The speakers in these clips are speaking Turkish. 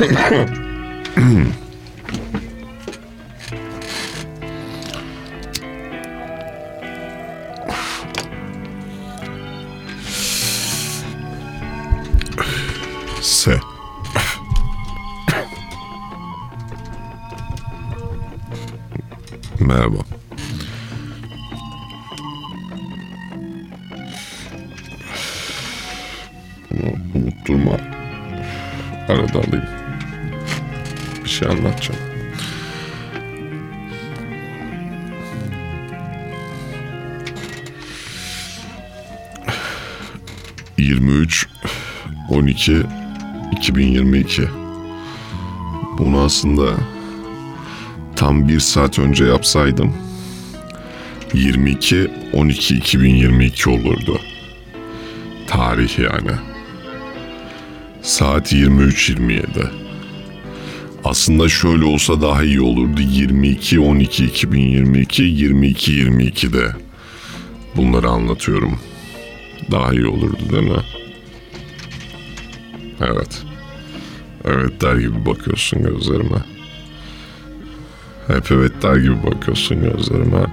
S. Merhaba. Unutturma. Arada alayım. Şey anlatacağım. Yirmi üç, on iki, 2022. Bunu aslında tam bir saat önce yapsaydım 22 12 2022 olurdu. Tarih yani. Saat 23.27. Aslında şöyle olsa daha iyi olurdu. 22 12 2022 22 22'de. Bunları anlatıyorum. Daha iyi olurdu değil mi? Evet. Evet der gibi bakıyorsun gözlerime. Hep evet der gibi bakıyorsun gözlerime.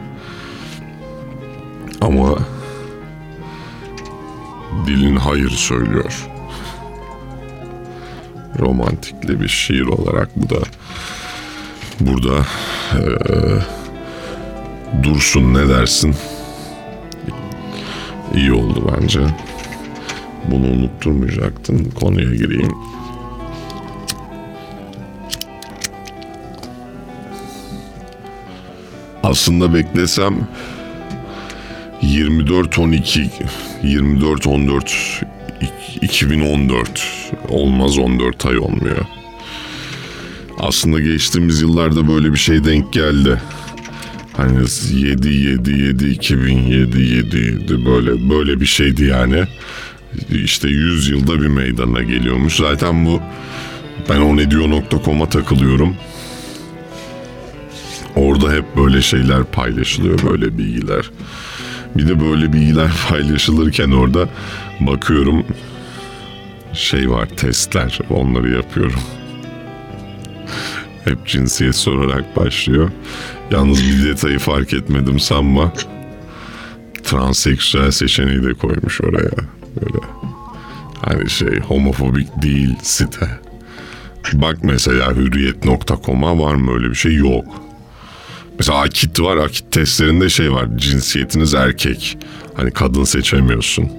Ama dilin hayır söylüyor. Romantikli bir şiir olarak bu da burada eee, dursun ne dersin? İyi oldu bence. Bunu unutturmayacaktın. Konuya gireyim. Aslında beklesem 24 12 24 14 2014 olmaz 14 ay olmuyor. Aslında geçtiğimiz yıllarda böyle bir şey denk geldi. Hani 7 7 7 2007 7 7 böyle böyle bir şeydi yani. İşte 100 yılda bir meydana geliyormuş. Zaten bu ben o ne diyor.com'a takılıyorum. Orada hep böyle şeyler paylaşılıyor, böyle bilgiler. Bir de böyle bilgiler paylaşılırken orada bakıyorum şey var testler onları yapıyorum. Hep cinsiyet sorarak başlıyor. Yalnız bir detayı fark etmedim sanma. Transseksüel seçeneği de koymuş oraya. Böyle. Hani şey homofobik değil site. Bak mesela hürriyet.com'a var mı öyle bir şey? Yok. Mesela akit var. Akit testlerinde şey var. Cinsiyetiniz erkek. Hani kadın seçemiyorsun.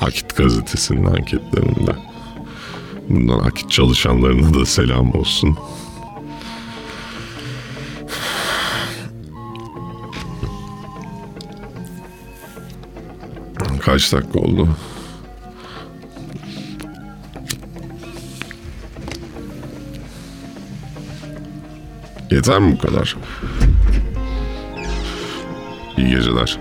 Akit gazetesinin anketlerinde. Bundan akit çalışanlarına da selam olsun. Kaç dakika oldu? Yeter mi bu kadar? İyi geceler.